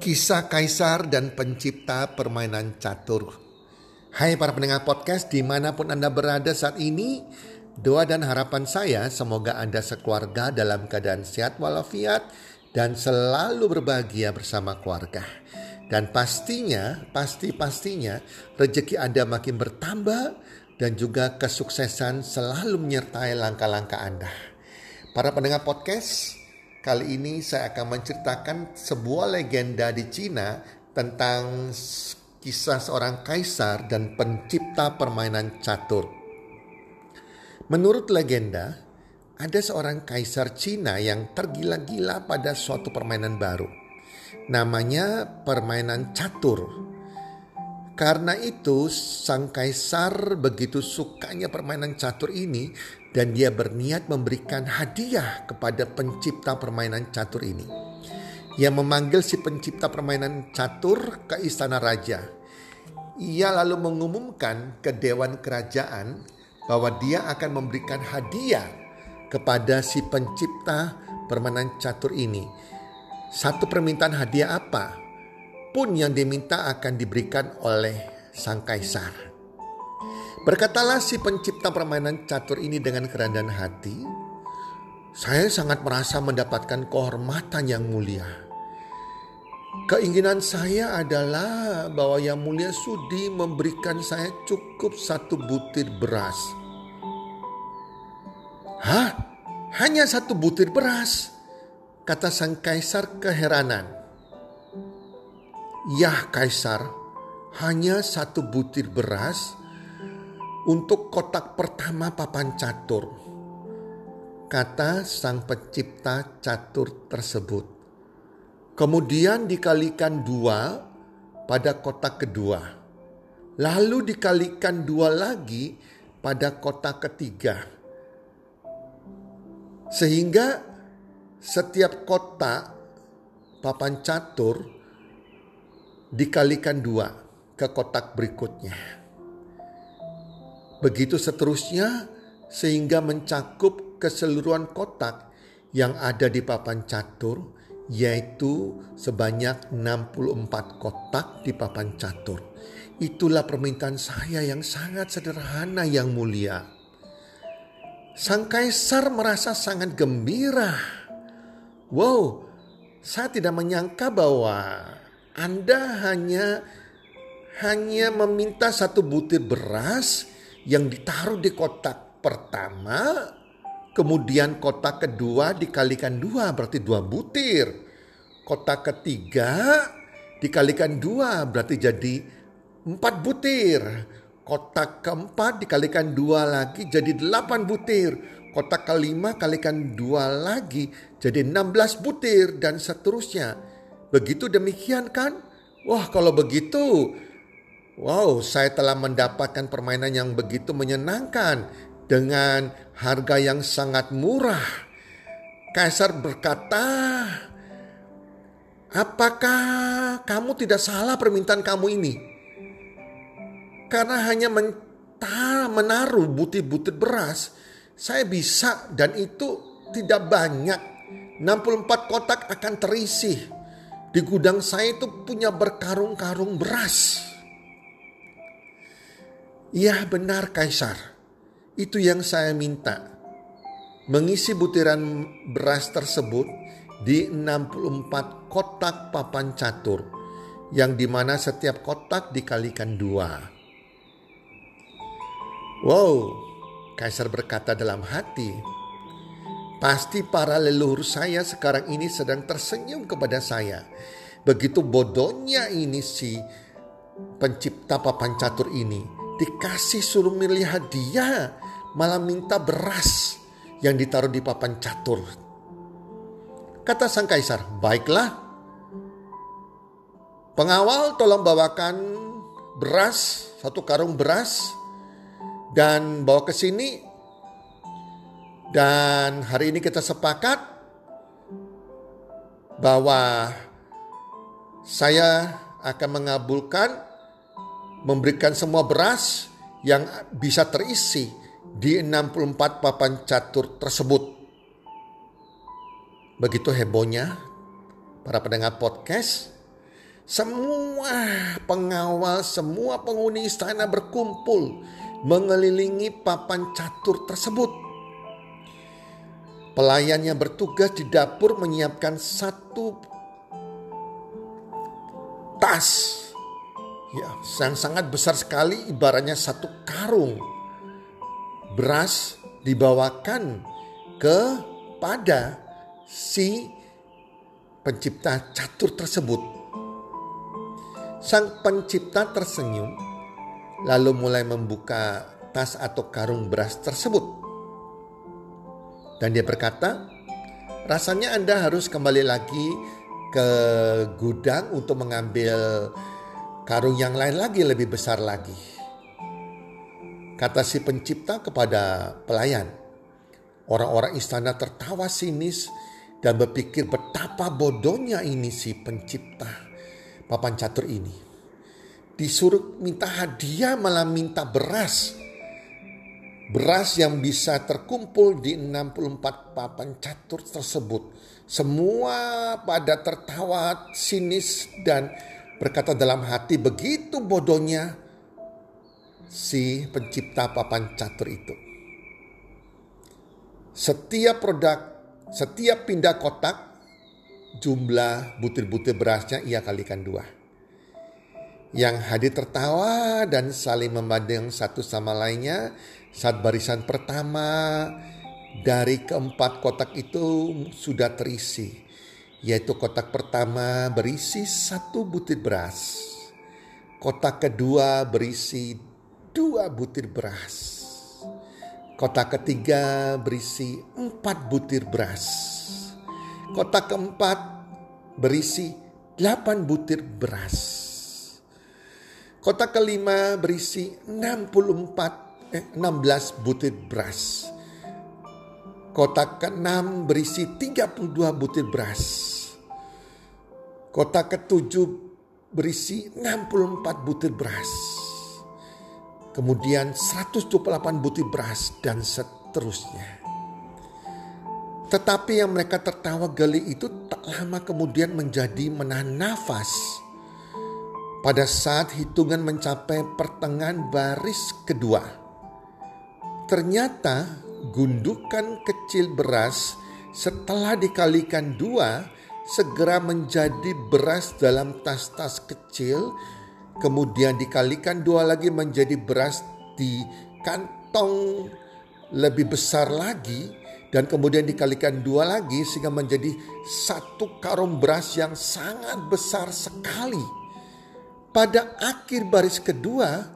Kisah Kaisar dan Pencipta Permainan Catur. Hai para pendengar podcast di mana pun Anda berada saat ini Doa dan harapan saya semoga Anda sekeluarga dalam keadaan sehat walafiat Dan selalu berbahagia bersama keluarga. Dan pastinya, pasti-pastinya rezeki Anda makin bertambah Dan juga kesuksesan selalu menyertai langkah-langkah Anda Para pendengar podcast, Kali ini saya akan menceritakan sebuah legenda di Cina tentang kisah seorang kaisar dan pencipta permainan catur. Menurut legenda, ada seorang kaisar Cina yang tergila-gila pada suatu permainan baru. Namanya permainan catur. Karena itu, sang kaisar begitu sukanya permainan catur ini dan dia berniat memberikan hadiah kepada pencipta permainan catur ini. Ia memanggil si pencipta permainan catur ke istana raja. Ia lalu mengumumkan ke dewan kerajaan bahwa dia akan memberikan hadiah kepada si pencipta permainan catur ini. Satu permintaan hadiah apa pun yang diminta akan diberikan oleh sang kaisar. Berkatalah si pencipta permainan catur ini dengan kerendahan hati, saya sangat merasa mendapatkan kehormatan yang mulia. Keinginan saya adalah bahwa yang mulia sudi memberikan saya cukup satu butir beras. Hah? Hanya satu butir beras? Kata sang kaisar keheranan. Ya kaisar, hanya satu butir beras untuk kotak pertama papan catur. Kata sang pencipta catur tersebut. Kemudian dikalikan dua pada kotak kedua. Lalu dikalikan dua lagi pada kotak ketiga. Sehingga setiap kotak papan catur dikalikan dua ke kotak berikutnya. Begitu seterusnya sehingga mencakup keseluruhan kotak yang ada di papan catur yaitu sebanyak 64 kotak di papan catur. Itulah permintaan saya yang sangat sederhana yang mulia. Sang kaisar merasa sangat gembira. Wow, saya tidak menyangka bahwa Anda hanya hanya meminta satu butir beras yang ditaruh di kotak pertama, kemudian kotak kedua dikalikan dua berarti dua butir. Kotak ketiga dikalikan dua berarti jadi empat butir. Kotak keempat dikalikan dua lagi jadi delapan butir. Kotak kelima kalikan dua lagi jadi enam belas butir dan seterusnya. Begitu demikian kan? Wah kalau begitu Wow, saya telah mendapatkan permainan yang begitu menyenangkan dengan harga yang sangat murah. Kaisar berkata, "Apakah kamu tidak salah permintaan kamu ini? Karena hanya menaruh butir-butir beras, saya bisa dan itu tidak banyak. 64 kotak akan terisi. Di gudang saya itu punya berkarung-karung beras." Ya benar Kaisar, itu yang saya minta. Mengisi butiran beras tersebut di 64 kotak papan catur yang di mana setiap kotak dikalikan dua. Wow, Kaisar berkata dalam hati, pasti para leluhur saya sekarang ini sedang tersenyum kepada saya. Begitu bodohnya ini si pencipta papan catur ini dikasih suruh milih hadiah, malah minta beras yang ditaruh di papan catur. Kata sang kaisar, baiklah. Pengawal tolong bawakan beras, satu karung beras, dan bawa ke sini. Dan hari ini kita sepakat bahwa saya akan mengabulkan memberikan semua beras yang bisa terisi di 64 papan catur tersebut. Begitu hebohnya para pendengar podcast, semua pengawal, semua penghuni istana berkumpul mengelilingi papan catur tersebut. Pelayan yang bertugas di dapur menyiapkan satu tas ya, yang sangat besar sekali ibaratnya satu karung beras dibawakan kepada si pencipta catur tersebut. Sang pencipta tersenyum lalu mulai membuka tas atau karung beras tersebut. Dan dia berkata, rasanya Anda harus kembali lagi ke gudang untuk mengambil karung yang lain lagi lebih besar lagi. Kata si pencipta kepada pelayan. Orang-orang istana tertawa sinis dan berpikir betapa bodohnya ini si pencipta papan catur ini. Disuruh minta hadiah malah minta beras. Beras yang bisa terkumpul di 64 papan catur tersebut. Semua pada tertawa sinis dan berkata dalam hati begitu bodohnya si pencipta papan catur itu. Setiap produk, setiap pindah kotak, jumlah butir-butir berasnya ia kalikan dua. Yang hadir tertawa dan saling memandang satu sama lainnya saat barisan pertama dari keempat kotak itu sudah terisi. Yaitu kotak pertama berisi satu butir beras. Kotak kedua berisi dua butir beras. Kotak ketiga berisi empat butir beras. Kotak keempat berisi delapan butir beras. Kotak kelima berisi 64 eh, 16 butir beras. Kotak keenam berisi 32 butir beras. Kotak ketujuh berisi 64 butir beras kemudian 128 butir beras dan seterusnya. Tetapi yang mereka tertawa geli itu tak lama kemudian menjadi menahan nafas. Pada saat hitungan mencapai pertengahan baris kedua. Ternyata gundukan kecil beras setelah dikalikan dua segera menjadi beras dalam tas-tas kecil kemudian dikalikan dua lagi menjadi beras di kantong lebih besar lagi dan kemudian dikalikan dua lagi sehingga menjadi satu karung beras yang sangat besar sekali. Pada akhir baris kedua,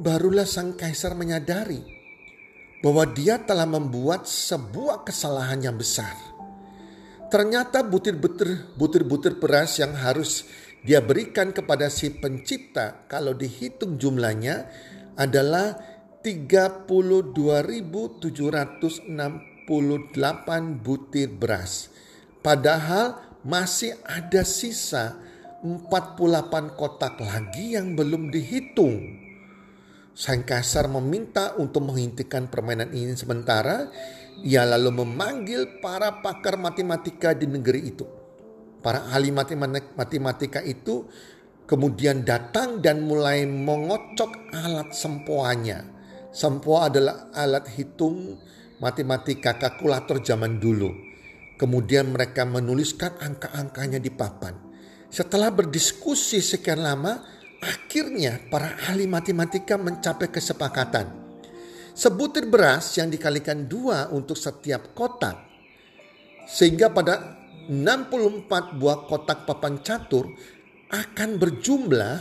barulah sang kaisar menyadari bahwa dia telah membuat sebuah kesalahan yang besar. Ternyata butir-butir butir-butir beras yang harus dia berikan kepada si pencipta kalau dihitung jumlahnya adalah 32.768 butir beras. Padahal masih ada sisa 48 kotak lagi yang belum dihitung. Sang kasar meminta untuk menghentikan permainan ini sementara. Ia lalu memanggil para pakar matematika di negeri itu para ahli matematika itu kemudian datang dan mulai mengocok alat sempoanya. Sempoa adalah alat hitung matematika kalkulator zaman dulu. Kemudian mereka menuliskan angka-angkanya di papan. Setelah berdiskusi sekian lama, akhirnya para ahli matematika mencapai kesepakatan. Sebutir beras yang dikalikan dua untuk setiap kotak. Sehingga pada 64 buah kotak papan catur akan berjumlah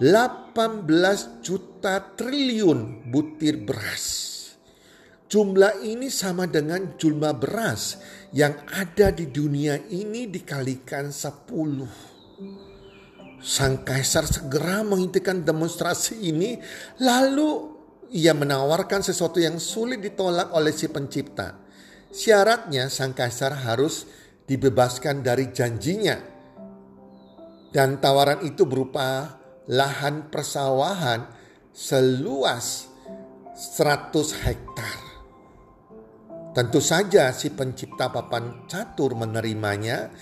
18 juta triliun butir beras. Jumlah ini sama dengan jumlah beras yang ada di dunia ini dikalikan 10. Sang kaisar segera menghentikan demonstrasi ini lalu ia menawarkan sesuatu yang sulit ditolak oleh si pencipta. Syaratnya sang kaisar harus dibebaskan dari janjinya. Dan tawaran itu berupa lahan persawahan seluas 100 hektar. Tentu saja si pencipta papan catur menerimanya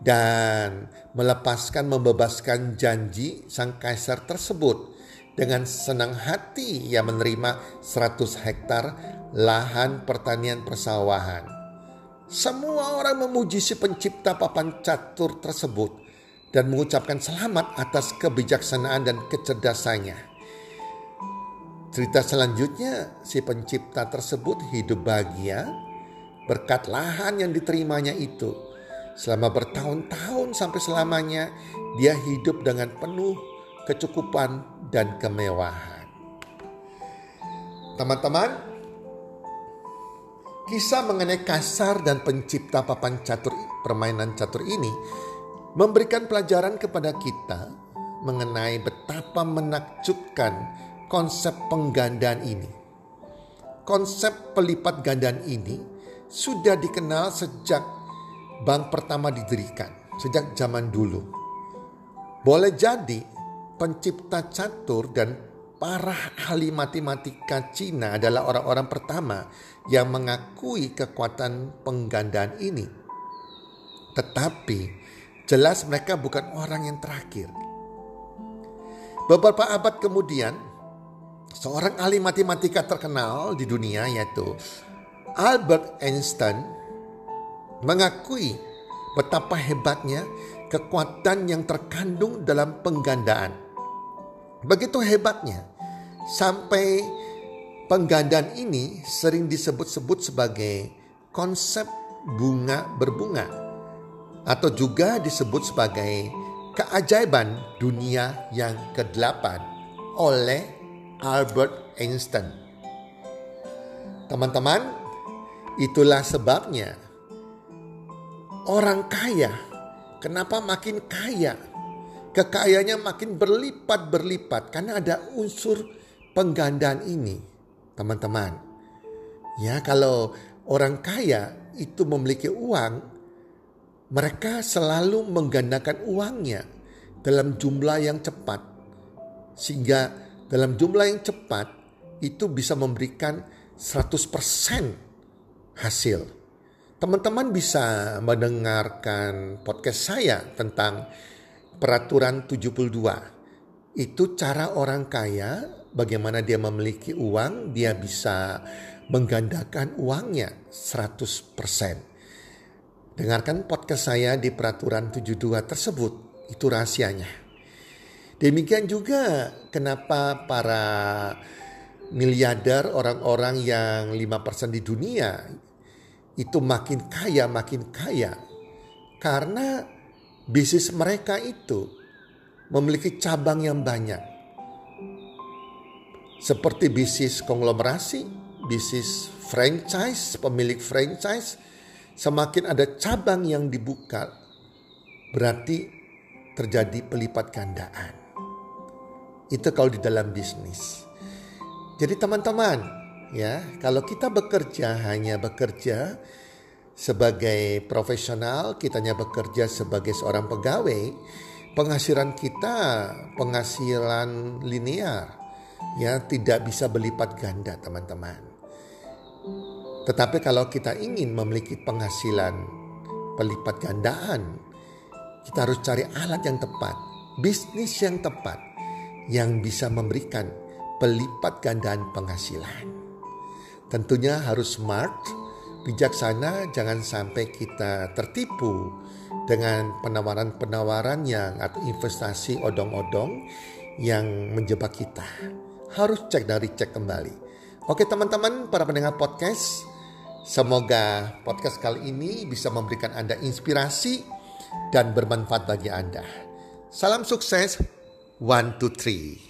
dan melepaskan membebaskan janji sang kaisar tersebut. Dengan senang hati ia menerima 100 hektar lahan pertanian persawahan. Semua orang memuji si pencipta papan catur tersebut dan mengucapkan selamat atas kebijaksanaan dan kecerdasannya. Cerita selanjutnya, si pencipta tersebut hidup bahagia berkat lahan yang diterimanya itu. Selama bertahun-tahun sampai selamanya, dia hidup dengan penuh kecukupan dan kemewahan. Teman-teman, kisah mengenai kasar dan pencipta papan catur permainan catur ini memberikan pelajaran kepada kita mengenai betapa menakjubkan konsep penggandaan ini. Konsep pelipat gandaan ini sudah dikenal sejak bank pertama didirikan, sejak zaman dulu. Boleh jadi pencipta catur dan para ahli matematika Cina adalah orang-orang pertama yang mengakui kekuatan penggandaan ini. Tetapi jelas mereka bukan orang yang terakhir. Beberapa abad kemudian, seorang ahli matematika terkenal di dunia yaitu Albert Einstein mengakui betapa hebatnya kekuatan yang terkandung dalam penggandaan. Begitu hebatnya sampai penggandaan ini sering disebut-sebut sebagai konsep bunga berbunga atau juga disebut sebagai keajaiban dunia yang ke-8 oleh Albert Einstein. Teman-teman, itulah sebabnya orang kaya kenapa makin kaya? Kekayaannya makin berlipat-berlipat karena ada unsur penggandaan ini. Teman-teman, ya kalau orang kaya itu memiliki uang, mereka selalu menggandakan uangnya dalam jumlah yang cepat. Sehingga dalam jumlah yang cepat itu bisa memberikan 100% hasil. Teman-teman bisa mendengarkan podcast saya tentang peraturan 72. Itu cara orang kaya bagaimana dia memiliki uang, dia bisa menggandakan uangnya 100%. Dengarkan podcast saya di peraturan 72 tersebut, itu rahasianya. Demikian juga kenapa para miliarder orang-orang yang 5% di dunia itu makin kaya makin kaya karena bisnis mereka itu memiliki cabang yang banyak. Seperti bisnis konglomerasi, bisnis franchise, pemilik franchise, semakin ada cabang yang dibuka, berarti terjadi pelipat gandaan. Itu kalau di dalam bisnis. Jadi teman-teman, ya kalau kita bekerja hanya bekerja sebagai profesional kita hanya bekerja sebagai seorang pegawai penghasilan kita penghasilan linear. Ya tidak bisa berlipat ganda teman-teman. Tetapi kalau kita ingin memiliki penghasilan pelipat gandaan kita harus cari alat yang tepat bisnis yang tepat yang bisa memberikan pelipat gandaan penghasilan Tentunya harus smart, bijaksana, jangan sampai kita tertipu dengan penawaran-penawaran yang atau investasi odong-odong yang menjebak kita. Harus cek dari cek kembali. Oke teman-teman para pendengar podcast, semoga podcast kali ini bisa memberikan Anda inspirasi dan bermanfaat bagi Anda. Salam sukses, one, two, three.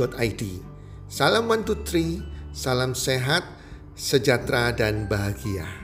123.id. Salam 123, salam sehat, sejahtera dan bahagia.